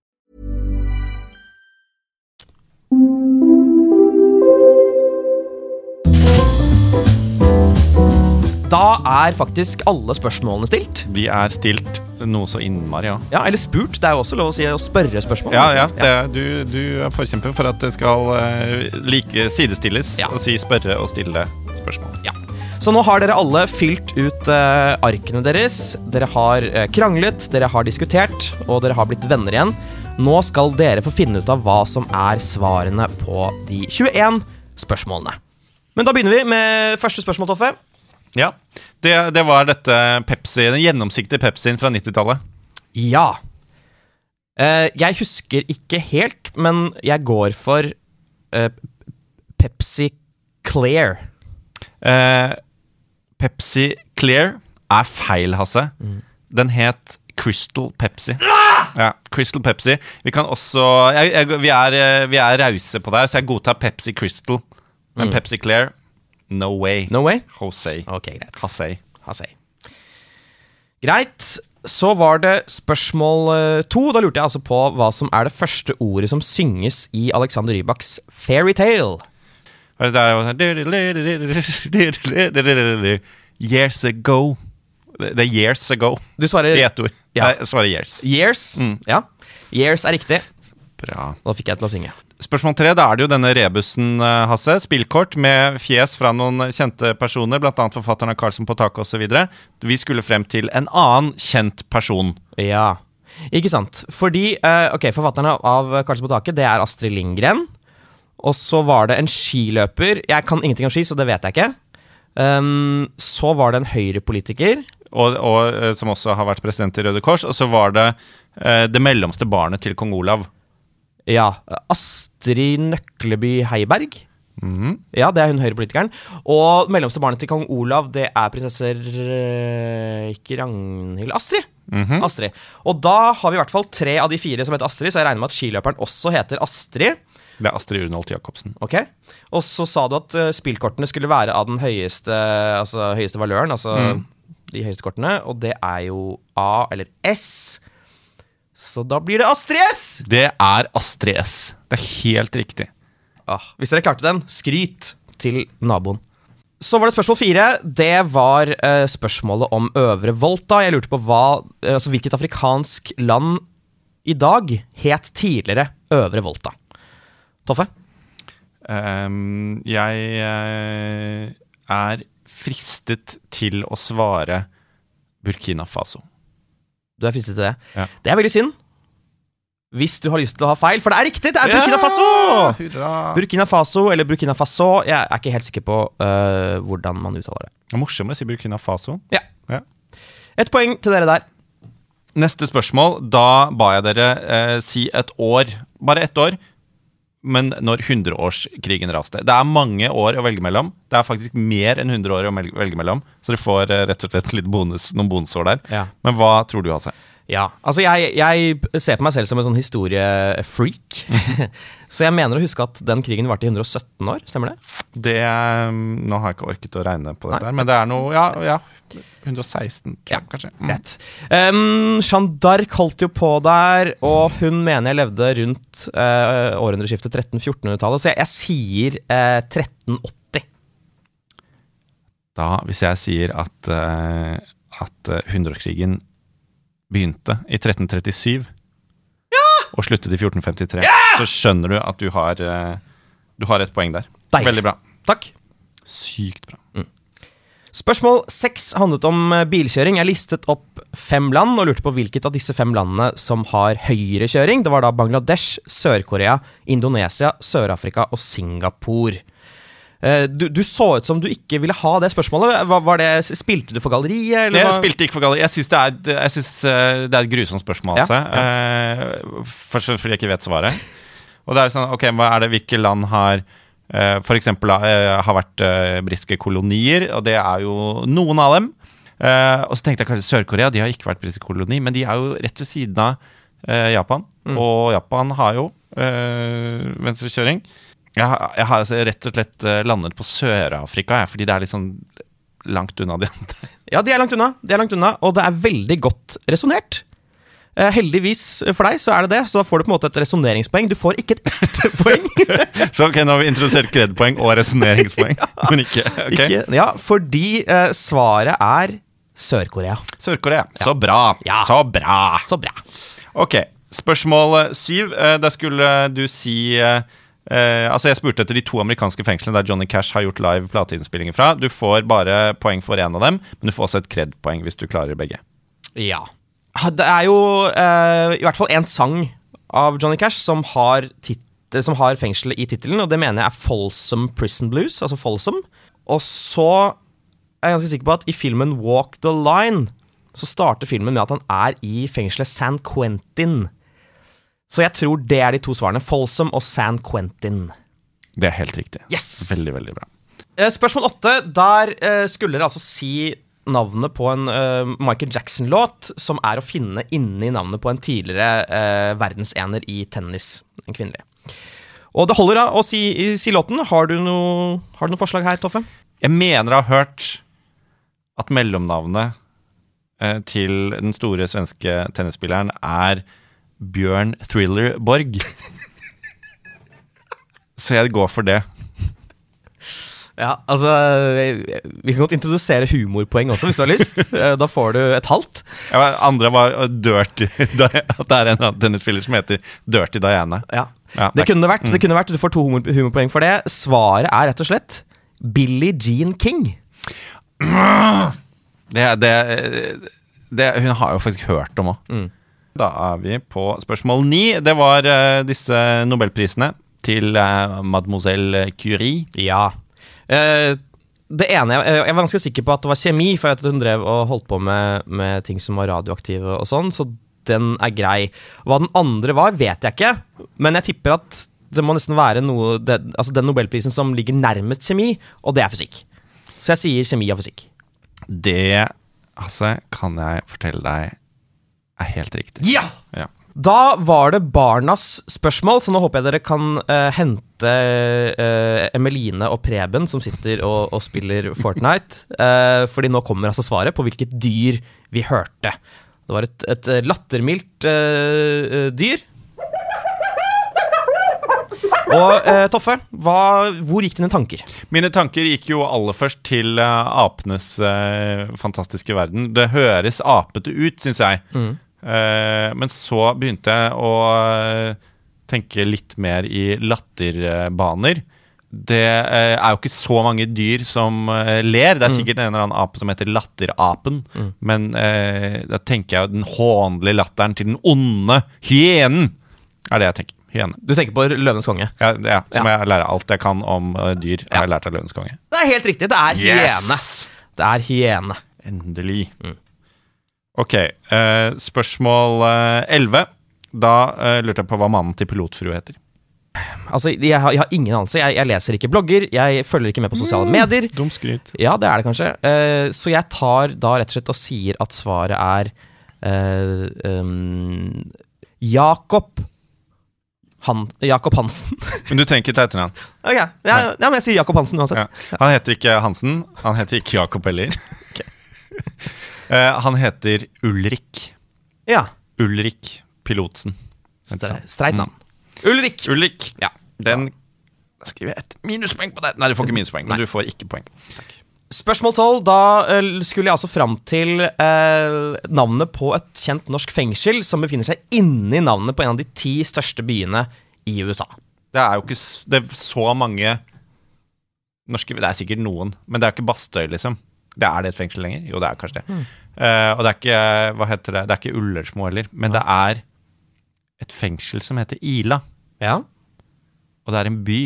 Da er faktisk alle spørsmålene stilt. Vi er stilt Noe så innmari, ja. Ja, Eller spurt. Det er jo også lov å si å spørre spørsmål. Ja, ja, det, du, du er forkjemper for at det skal eh, like sidestilles Ja. å si spørre og stille spørsmål. Ja. Så nå har dere alle fylt ut uh, arkene deres. Dere har uh, kranglet, dere har diskutert, og dere har blitt venner igjen. Nå skal dere få finne ut av hva som er svarene på de 21 spørsmålene. Men da begynner vi med første spørsmål, Toffe. Ja, det, det var dette Pepsi, den gjennomsiktige Pepsien fra 90-tallet. Ja. Eh, jeg husker ikke helt, men jeg går for eh, Pepsi Clear. Eh, Pepsi Clear er feil, Hasse. Den het Crystal Pepsi. Ja, Crystal Pepsi. Vi kan også jeg, jeg, Vi er, eh, vi er rause på det her, så jeg godtar Pepsi Crystal. Men Pepsi Clear no way. No way? Jose. Ok, greit. Jose. Hasei. Greit. Så var det spørsmål eh, to. Da lurte jeg altså på hva som er det første ordet som synges i Alexander Rybaks Fairytale. Jo Years ago. Det er years ago. Du svarer I ett ord. Ja. Jeg svarer years. Years. Ja. Years er riktig. Bra. Da fikk jeg til å synge. Spørsmål tre, da er det jo denne rebusen, eh, Hasse. Spillkort med fjes fra noen kjente personer, bl.a. forfatteren av Carlsen på taket osv. Vi skulle frem til en annen kjent person. Ja. Ikke sant. Fordi eh, Ok, forfatterne av 'Carlsen på taket, det er Astrid Lindgren. Og så var det en skiløper. Jeg kan ingenting om ski, så det vet jeg ikke. Um, så var det en høyrepolitiker. Og, og, eh, som også har vært president i Røde Kors. Og så var det uh, det mellomste barnet til kong Olav. Ja. Astrid Nøkleby Heiberg. Mhm. Ja, det er hun høyrepolitikeren. Og mellomste barnet til kong Olav, det er prinsesse Ikke Ragnhild Astrid. Mhm. Astrid. Og da har vi i hvert fall tre av de fire som heter Astrid, så jeg regner med at skiløperen også heter Astrid. Det er Astrid Urnholt Jacobsen. Ok, Og så sa du at eh, spillkortene skulle være av den høyeste, altså, høyeste valøren, altså de høyeste kortene, og det er jo A eller S. Så da blir det Astrid S! Det er Astrid S. Det er helt riktig. Ah, hvis dere klarte den, skryt til naboen. Så var det spørsmål fire. Det var eh, spørsmålet om Øvre Volta. Jeg lurte på hva, eh, altså hvilket afrikansk land i dag het tidligere Øvre Volta. Toffe? Um, jeg eh, er fristet til å svare Burkina Faso. Du er fristet til det. Ja. Det er veldig synd. Hvis du har lyst til å ha feil, for det er riktig! Det er Burkina Faso! Hurra! Burkina Faso eller Burkina Faso. Jeg er ikke helt sikker på øh, hvordan man uttaler det. Det er morsommere å si Burkina Faso. Ja. Ja. Et poeng til dere der. Neste spørsmål. Da ba jeg dere eh, si et år. Bare ett år. Men når hundreårskrigen raste. Det er mange år å velge mellom. Det er faktisk mer enn 100 år å velge mellom. Så du får eh, rett og slett litt bonus, noen bonusår der. Ja. Men hva tror du, Hasse? Ja, altså jeg, jeg ser på meg selv som en sånn historiefreak. (laughs) så jeg mener å huske at den krigen varte i 117 år, stemmer det? Det eh, Nå har jeg ikke orket å regne på dette, Nei. men det er noe Ja, ja 116, tror jeg Ja. kanskje. Mm. Rett. Um, Jeanne d'Arc holdt jo på der, og hun mener jeg levde rundt uh, århundreskiftet 1300-1400-tallet, så jeg, jeg sier uh, 1380. Da, hvis jeg sier at, uh, at eh, hundreårskrigen begynte i 1337 ja! og sluttet i 1453, så skjønner du at du har, eh, du har et poeng der. Deilig. Veldig bra. Takk. Sykt bra. Spørsmål seks handlet om eh, bilkjøring. Jeg listet opp fem land og lurte på hvilket av disse fem landene som har høyere kjøring. Det var da Bangladesh, Sør-Korea, Indonesia, Sør-Afrika og Singapore. Eh, Du, du så ut som du ikke ville ha det spørsmålet. Var, var det, spilte du for galleriet? Eller Jeg spilte ikke for galleri. Jeg syns det, eh, det er et grusomt spørsmål, Ja, altså. Eh, Først fordi jeg ikke vet svaret. Og det er sånn, ok, hva er det hvilke land har eh, For eksempel eh, har vært eh, britiske kolonier, og det er jo noen av dem. Og så tenkte jeg kanskje Sør-Korea, de har ikke vært britisk koloni, men de er jo rett ved siden av Japan. Japan. Og Japan har jo eh, venstrekjøring. Jeg, har- jeg har altså rett og slett landet på Sør-Afrika, fordi det er litt sånn langt unna de andre. Ja, de er langt unna, de er langt unna og det er veldig godt resonnert. Eh, heldigvis for deg så er det det, så da får du på en måte et resonneringspoeng. Du får ikke et ekte (laughs) poeng. (laughs) Så ok, nå har vi introdusert kredpoeng og resonneringspoeng, (laughs) men ikke ok. Ikke, ja, fordi uh, svaret er Sør-Korea. Sør-Korea. Så bra. Ja. Så bra. Så bra. Ok, spørsmål eh, syv. Uh, Da skulle du si uh, Uh, Altså, jeg spurte etter de to amerikanske fengslene der Johnny Cash har gjort live plateinnspillinger fra. Du får bare poeng for én av dem, men du får også et kred-poeng hvis du klarer begge. Ja. Det er jo eh, i hvert fall én sang av Johnny Cash som har, som har fengselet i tittelen, og det mener jeg er Folsom Prison Blues, altså Folsom. Og så er jeg ganske sikker på at i filmen Walk the Line så starter filmen med at han er i fengselet San Quentin. Så jeg tror det er de to svarene. Folsom og San Quentin. Det er helt riktig. Yes! Veldig, veldig bra. Eh, Spørsmål åtte. Der eh, skulle dere altså si navnet på en uh, Michael Jackson-låt som er å finne inni navnet på en tidligere uh, verdensener i tennis. En kvinnelig. Og det holder da å si, si låten. Har du noe, har du noe forslag her, Toffe? Jeg mener jeg har hørt at mellomnavnet eh, til den store svenske tennisspilleren er Bjørn Thriller Borg. (laughs) Så jeg går for det. Ja, altså Vi kan godt introdusere humorpoeng også, hvis du har lyst. (laughs) Eh, da får du et halvt. Ja, andre var uh, Dirty (laughs) At det er en annen tennisspiller som heter Dirty Diana. Ja. Ja, det det- kunne det vært. Det kunne vært. Du får to humor, humorpoeng for det. Svaret er rett og slett Billie Jean King. (clears throat) Det, det, det Hun har jo faktisk hørt om òg. Da er vi på spørsmål ni. Det var eh, disse nobelprisene til eh, mademoiselle Curie. Ja. Eh, det ene jeg, jeg var ganske sikker på at det var kjemi, for jeg vet at hun drev og holdt på med, med ting som var radioaktive og sånn, så den er grei. Hva den andre var, vet jeg ikke, men jeg tipper at det må nesten være noe det, Altså den nobelprisen som ligger nærmest kjemi, og det er fysikk. Så jeg sier kjemi og fysikk. Det altså, kan jeg fortelle deg er helt riktig. Ja! Ja. Da var det barnas spørsmål, så nå håper jeg dere kan uh, hente uh, Emeline og Preben, som sitter og, og spiller Fortnite. Uh, fordi nå kommer altså svaret på hvilket dyr vi hørte. Det var et, et lattermildt eh, dyr. Og Toffe, hva, hvor gikk dine tanker? Mine tanker gikk jo aller først til apenes fantastiske verden. Det høres apete ut, syns jeg. Eh, men så begynte jeg å eh, tenke litt mer i latterbaner. Det eh, er jo ikke så mange dyr som eh, ler. Det er sikkert en eller annen ape som heter latterapen. Men eh, da tenker jeg jo den hånlige latteren til den onde hyenen. Er det jeg tenker. Hyene. Du tenker på Løvenes konge. Ja, ja, som Ja. jeg lærer alt jeg kan om dyr. Jeg Har jeg lært av Løvenes konge. Det er helt riktig. Det er hyene. Det er hyene. Endelig. Ok, Uh, spørsmål elleve. 11. Da eh, lurte jeg på hva mannen til pilotfrue heter. Altså, jeg har, jeg har ingen anelse. Jeg, jeg leser ikke blogger, jeg følger ikke med på sosiale medier. Dumt skryt. Ja, det er det kanskje. Eh, så jeg tar da rett og slett og sier at svaret er eh, um, Jakob Han, Jakob Hansen. (laughs) Men du tenker til etternavn. ok, ja, ja, men jeg sier Jakob Hansen Ja. uansett. Han heter ikke Hansen. Han heter ikke Jakob heller. (laughs) Eh, han heter Ulrik. Ja. Ulrik Pilotsen. Stre- Streit navn. Ulrik. Ulrik. Ja. Den Da skriver jeg et minuspoeng på det. Nei, du får ikke minuspoeng, men du får ikke poeng. Takk. Spørsmål 12. Da eh, skulle jeg altså fram til eh, navnet på et kjent norsk fengsel som befinner seg inni navnet på en av de ti største byene i USA. Det er jo ikke det er så mange norske Det er sikkert noen, men det er ikke Bastøy, liksom. Det Er det et fengsel lenger? Jo, det er kanskje det. Eh, og det er ikke Hva heter det? Det er ikke Ullersmo heller, men det er et fengsel som heter Ila. Ja. Og det er en by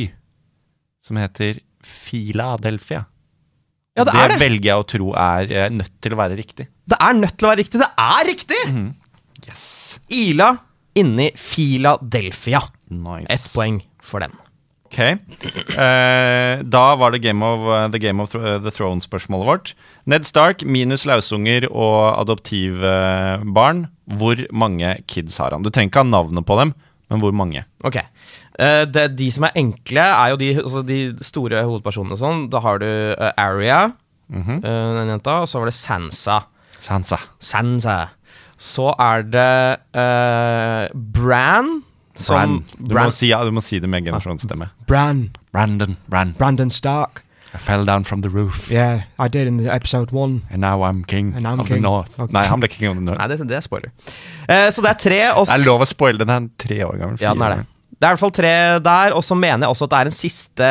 som heter Filadelfia. Ja, det er det. velger jeg å tro er uh, nødt til å være riktig. Det er nødt til å være riktig. Det er riktig! Yes. Ila inni Filadelfia. Nice. Ett poeng for den. Ok. Eh, da var det Game of, uh, The Game of Thro- The Throne-spørsmålet vårt. Ned Stark minus lausunger og adoptivbarn. Hvor mange kids har han? Du trenger ikke ha navnet på dem, men hvor mange? Ok. Uh, det, de som er enkle, er jo de, altså de store hovedpersonene sånn. Da har du uh, Aria, mm -hmm. uh, den jenta, og så var det Sansa. Sansa. Sansa. Så er det Bran. Bran. Som, Du, må si, ja, du må si det med generasjonsstemme. Bran. Brandon. Bran. Brandon Stark. I fell down from the roof, Yeah, I did in episode one. and now I'm king And I'm of the north. Okay. Nei, han ble king of the north. Nei, det, det er spoiler. Uh, så det er tre. Og Det er lov å spoile, den er tre år gammel. Ja, den er det. Det er i hvert fall tre der, og så mener jeg også at det er en siste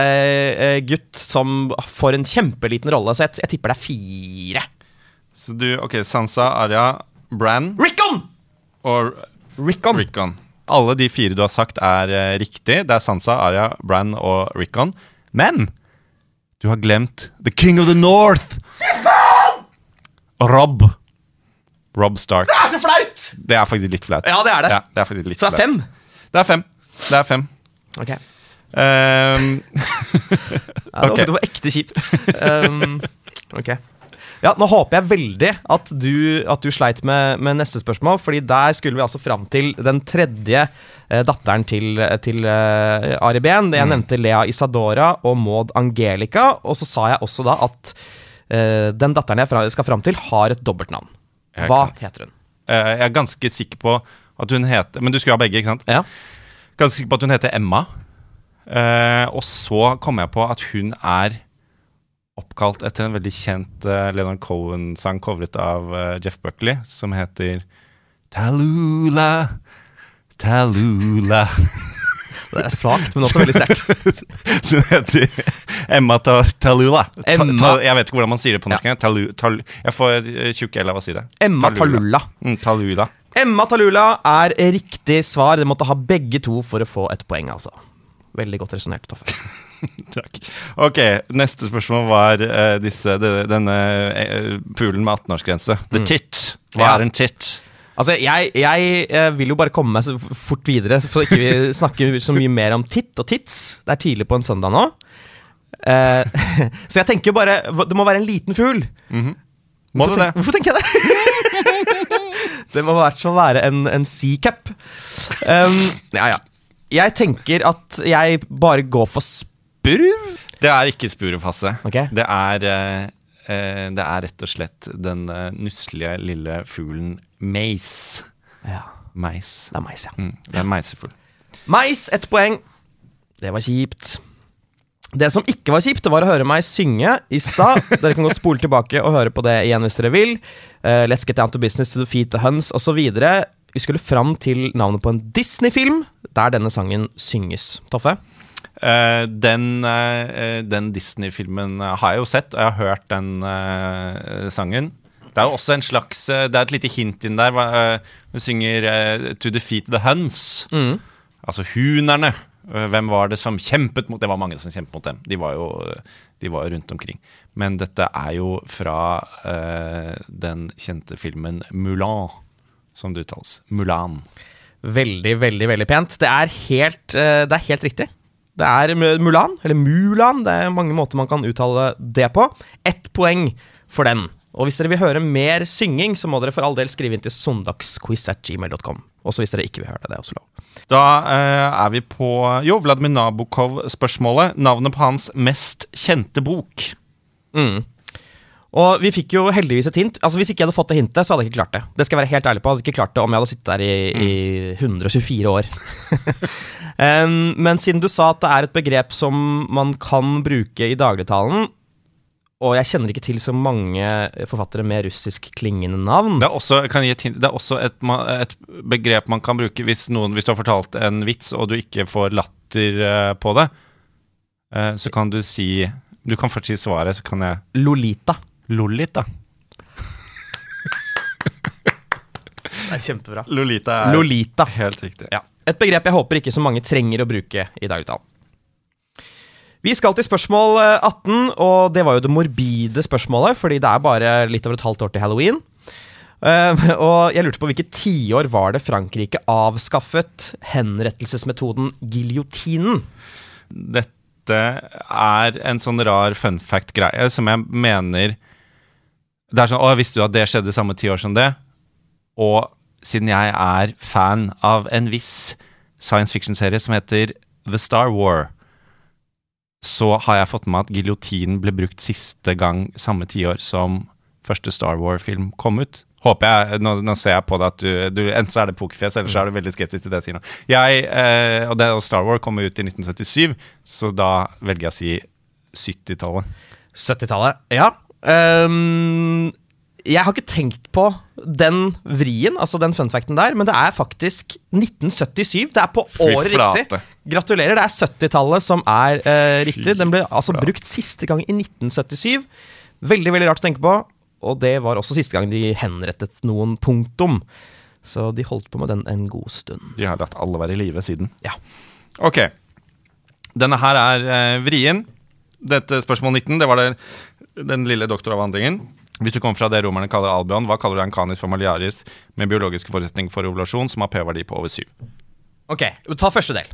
uh, gutt som får en kjempeliten rolle, så jeg, jeg tipper det er fire. Så du, ok, Sansa, Arya, Bran Rickon! og Rickon. Rickon. Alle de fire du har sagt, er eh, riktig. Det er Sansa, Arya, Bran og Rickon. Men du har glemt The King of the North! Rob. Rob Stark. Det er så flaut! Det er faktisk litt flaut. Ja, det er det. Ja, det er Så det er fem? Det er fem. Det er fem. Ok. Ehm, (laughs) Ja, det, Ok. var, det var ekte kjipt. Um, ok. Ja, Nå håper jeg veldig at du, at du sleit med, med neste spørsmål, Fordi der skulle vi altså fram til den tredje eh, datteren til, til eh, Ari Behn. Mm. Jeg nevnte Lea Isadora og Maud Angelica, og så sa jeg også da at eh, den datteren jeg skal fram til, har et dobbeltnavn. Ja, Hva heter hun? eh, jeg er ganske sikker på at hun heter Men du skulle ha begge, ikke sant? Ja. Ganske sikker på at hun heter Emma. Eh, og så kom jeg på at hun er oppkalt etter en veldig kjent uh, Leonard Cohen-sang covret av uh, Jeff Buckley, som heter Tallulah, Tallulah (laughs) Det er svakt, men også veldig sterkt. (laughs) Som heter Emma ta Tallulah. Emma- ta, jeg vet ikke hvordan man sier det på norsk. Talu, tal, jeg får tjukke tjukk L av å si det. Emma Tallulah. Mm. Emma Talula er riktig svar. Dere måtte ha begge to for å få et poeng, altså. Veldig godt resonnert, Toffe. (laughs) (laughs) Takk. Ok, neste spørsmål var uh, disse, de, denne uh, poolen med 18-årsgrense. The tit. Hva Mm. Ja. er en tit? Altså, jeg, jeg jeg, vil jo bare komme meg så fort videre, for ikke vi (laughs) snakker så mye mer om titt og tits. Det er tidlig på en søndag nå. Uh, (laughs) så jeg tenker jo bare Det må være en liten fugl. Må Hvorfor det tenk- Hvorfor tenker jeg det? det må i hvert fall være en, en sea cap. Um, ja, ja. Jeg tenker at jeg bare går for spurv. Det er ikke spurefase. Okay. Det, er, eh, eh, det er rett og slett den eh, nusselige lille fuglen meis. Ja, Meis. det er mais, ja. Mm, det er meisefugl. Mais, ett poeng. Det var kjipt. Det som ikke var kjipt, det var å høre meg synge i stad. (laughs) Dere kan godt spole tilbake og høre på det igjen hvis dere vil. Uh, let's get down to business to defeat the Huns osv. Vi skulle fram til navnet på en Disney-film der denne sangen synges. Toffe? Eh, den eh, den Disney-filmen har jeg jo sett, og jeg har hørt den eh, sangen. Det er jo også en slags Det er et lite hint inn der. Hun synger 'To defeat the Huns'. Altså hunerne. Hvem var det som kjempet mot Det var mange som kjempet mot dem. De var jo, de var jo rundt omkring. Men dette er jo fra uh, den kjente filmen 'Mulan', som det uttales. Mulan. Veldig, veldig veldig pent. Det er helt, uh, det er helt riktig. Det er Mulan, eller Mulan. Det er mange måter man kan uttale det på. Ett poeng for den. Og hvis dere vil høre mer synging, så må dere for all del skrive inn til søndagsquiz.gmail.com. Også hvis dere ikke vil høre det. Det er også lov. Da eh, er vi på jo, Vladimir Nabokov-spørsmålet. Navnet på hans mest kjente bok. Og vi fikk jo heldigvis et hint. Altså Hvis ikke jeg hadde fått det hintet, så hadde jeg ikke klart det. Det skal jeg være helt ærlig på. Jeg hadde ikke klart det om jeg hadde sittet der i, i 124 år. (laughs) um, men siden du sa at det er et begrep som man kan bruke i dagligtalen, og jeg kjenner ikke til så mange forfattere med russisk klingende navn Det er også, et, det er også et, et begrep man kan bruke hvis, noen, hvis du har fortalt en vits og du ikke får latter eh, på det. eh, så kan du si Du kan først si svaret, så kan jeg Lolita. Lolita. (laughs) Det er kjempebra. Lolita Lolita. helt riktig. Ja. Et begrep jeg håper ikke så mange trenger å bruke i dagligtalen. Vi skal til spørsmål eh, 18, og det var jo det morbide spørsmålet, fordi det er bare litt over et halvt år til halloween. Eh, (laughs) og jeg lurte på hvilket tiår var det Frankrike avskaffet henrettelsesmetoden giljotinen? Dette er en sånn rar fun fact-greie som jeg mener Det er sånn Å, visste du at det skjedde samme ti år som det? Og siden jeg er fan av en viss science fiction-serie som heter The Star War, så har jeg fått med at giljotinen ble brukt siste gang samme tiår som første Star War-film kom ut. Håper jeg, nå, nå ser jeg på deg at du, du Enten så er det pokerfjes, eller så er du veldig skeptisk til det nå. Jeg, eh, og, det, og Star War kom ut i 1977, så da velger jeg å si 70-tallet. 70-tallet, ja. Ehm, jeg har ikke tenkt på den vrien, altså den funfacten der, men det er faktisk 1977. Det er på året riktig. Gratulerer. Det er 70-tallet som er uh, riktig. Den ble altså brukt siste gang i 1977. Veldig, veldig rart å tenke på. Og det var også siste gang de henrettet noen punktum. Så de holdt på med den en god stund. De har latt alle være i live siden. Ja. Ok. Denne her er eh, vrien. Dette spørsmål 19, det var det, den lille doktoravhandlingen. Hvis du kommer fra det romerne kaller albion, hva kaller du en canis familiaris med biologiske forutsetninger for ovulasjon som har p-verdi på over 7? Ok, ta første del.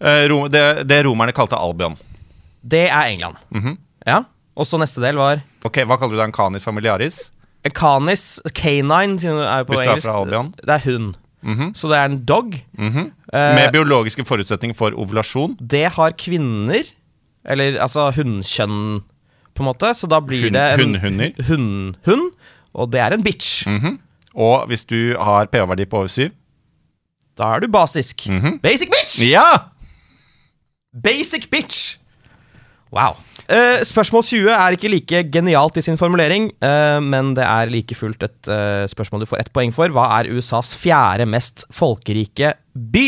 Eh, rom, det, det romerne kalte albion. Det er England. Mhm. Ja. Og så neste del var Ok, Hva kaller du en canis familiaris? Canis, canine, det er jo på Hvis du er engelsk. fra Albion. Det er hund. Mhm. Så det er en dog. Mhm. Eh, Med biologiske forutsetninger for ovulasjon. Det har kvinner, eller altså hunnkjønn, på en måte. Så da blir Hun- det en hunnhunder. Hunn-hun og det er en bitch. Mhm. Og hvis du har pH-verdi på over 7 Da er du basisk. Mhm. Basic bitch! Ja! Basic bitch! Wow. Uh, spørsmål 20 er ikke like genialt i sin formulering, uh, men det er like fullt et uh, spørsmål du får ett poeng for. Hva er USAs fjerde mest folkerike by?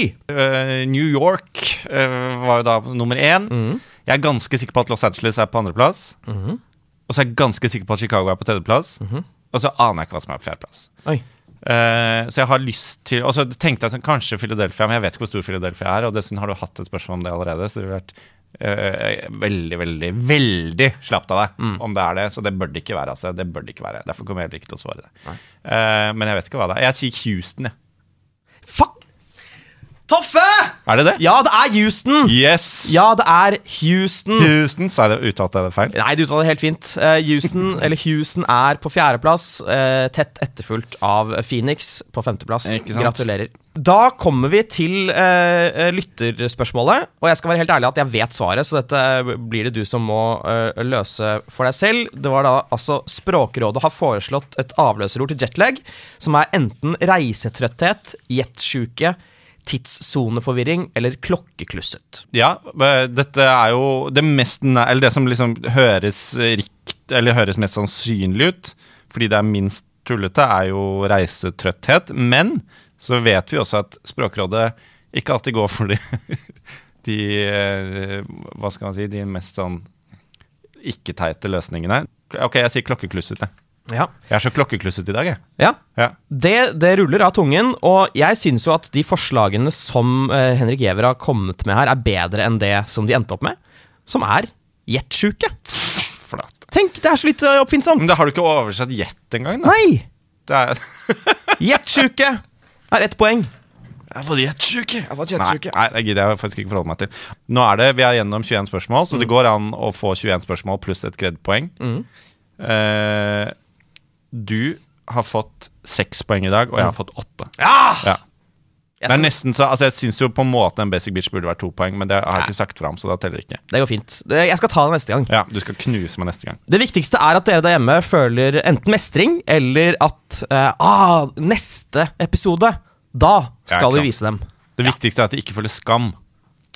New York var jo da nummer én. Mhm. Jeg er ganske sikker på at Los Angeles er på andreplass. Mhm. Og så er jeg ganske sikker på at Chicago er på tredjeplass. Og så aner jeg ikke hva som er på fjerdeplass. Eh, så jeg har lyst til Og så tenkte jeg sånn, kanskje Philadelphia, men jeg vet ikke hvor stor Philadelphia er. Og dessuten har du hatt et spørsmål om det allerede, så det ville vært uh, veldig, veldig, veldig slapt av deg Mm. om det er det. Så det bør det ikke være. altså Det bør det ikke være Derfor kommer jeg heller ikke til å svare det. Uh, men jeg vet ikke hva det er. Jeg sier Houston, jeg. Fuck! Toffe! Er det det? Ja, det er Houston! Yes! Ja, det er Houston. Houston, sa jeg det uttalt det feil? Nei, du uttalte det helt fint. Eh, Houston, (laughs) eller Houston er på fjerdeplass, uh, tett etterfulgt av Phoenix på femteplass. Ikke sant? Gratulerer. Da kommer vi til uh, lytterspørsmålet, og jeg skal være helt ærlig at jeg vet svaret, så dette blir det du som må løse for deg selv. Det var da altså Språkrådet har foreslått et avløserord til jetlag, som er enten reisetrøtthet, jetsjuke, tidssoneforvirring eller klokkeklusset. Ja, dette er jo det mest det som liksom høres rikt høres mest sannsynlig ut, fordi det er minst tullete, er jo reisetrøtthet. Men så vet vi også at Språkrådet ikke alltid går for de, (laughs) de eh, Hva skal man si De mest sånn ikke-teite løsningene. Ok, jeg sier klokkeklusset, jeg. Ja. Jeg er så klokkeklusset i dag, jeg. ja. Ja. Det, det ruller av tungen, og jeg syns jo at de forslagene som uh, Henrik Giæver har kommet med her, er bedre enn det som de endte opp med, som er jetsjuke. Tenk, det er så litt eh, oppfinnsomt. Men da har du ikke oversatt jet engang, da. Nei! Jetsjuke er (laughs) er ett poeng. Jeg har fått jetsjuke. Nei, nei, det gidder jeg faktisk ikke forholde meg til. Nå er det, Vi er gjennom 21 spørsmål, så det går an å få 21 spørsmål pluss et greddpoeng. Eh, du har fått seks poeng i dag, og jeg har fått åtte. Ja! Ja. Det er nesten så, altså Jeg syns jo på en måte en basic bitch burde vært to poeng, men det har jeg ikke sagt fram, så da teller det ikke. det går fint. Jeg skal ta det neste gang. Ja, Du skal knuse meg neste gang. Det viktigste er at dere der hjemme føler enten mestring, eller at uh, ah, neste episode, da skal ja, vi vise dem. Det viktigste er at de ikke føler skam.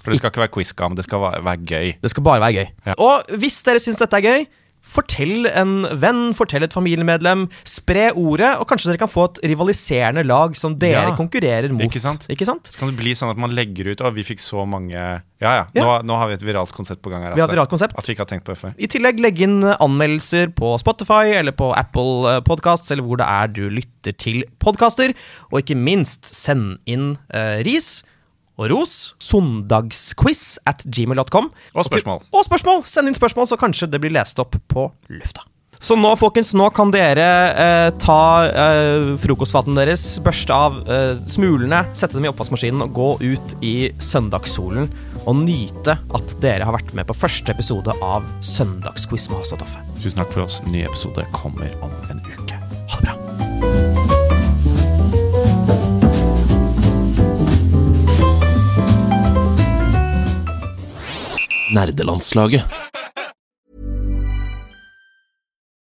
For det skal ikke være quiz-skam, det skal være, være gøy. Det skal bare være gøy. Ja. Og hvis dere syns dette er gøy, fortell en venn, fortell et familiemedlem. Spre ordet, og kanskje dere kan få et rivaliserende lag som dere Ja. konkurrerer mot. Ikke sant? Ikke sant? Så kan det bli sånn at man legger ut Å, vi fikk så mange Ja ja, Ja. Nå, nå har vi et viralt konsept på gang her. Vi har et altså. viralt konsept. At vi ikke har tenkt på det før. I tillegg legg inn anmeldelser på Spotify eller på Apple Podcasts, eller hvor det er du lytter til podkaster. Og ikke minst, send inn eh, ris og ros. Søndagsquiz at gmail.com. Og spørsmål. Og spørsmål! Send inn spørsmål, så kanskje det blir lest opp på lufta. Så nå, folkens, nå kan dere eh, ta eh, frokostfaten deres, børste av eh, smulene, sette dem i oppvaskmaskinen og gå ut i søndagssolen og nyte at dere har vært med på første episode av Søndagsquiz med Hasse og Toffe. Tusen takk for oss. Ny episode kommer om en uke. Ha det bra. Nerdelandslaget.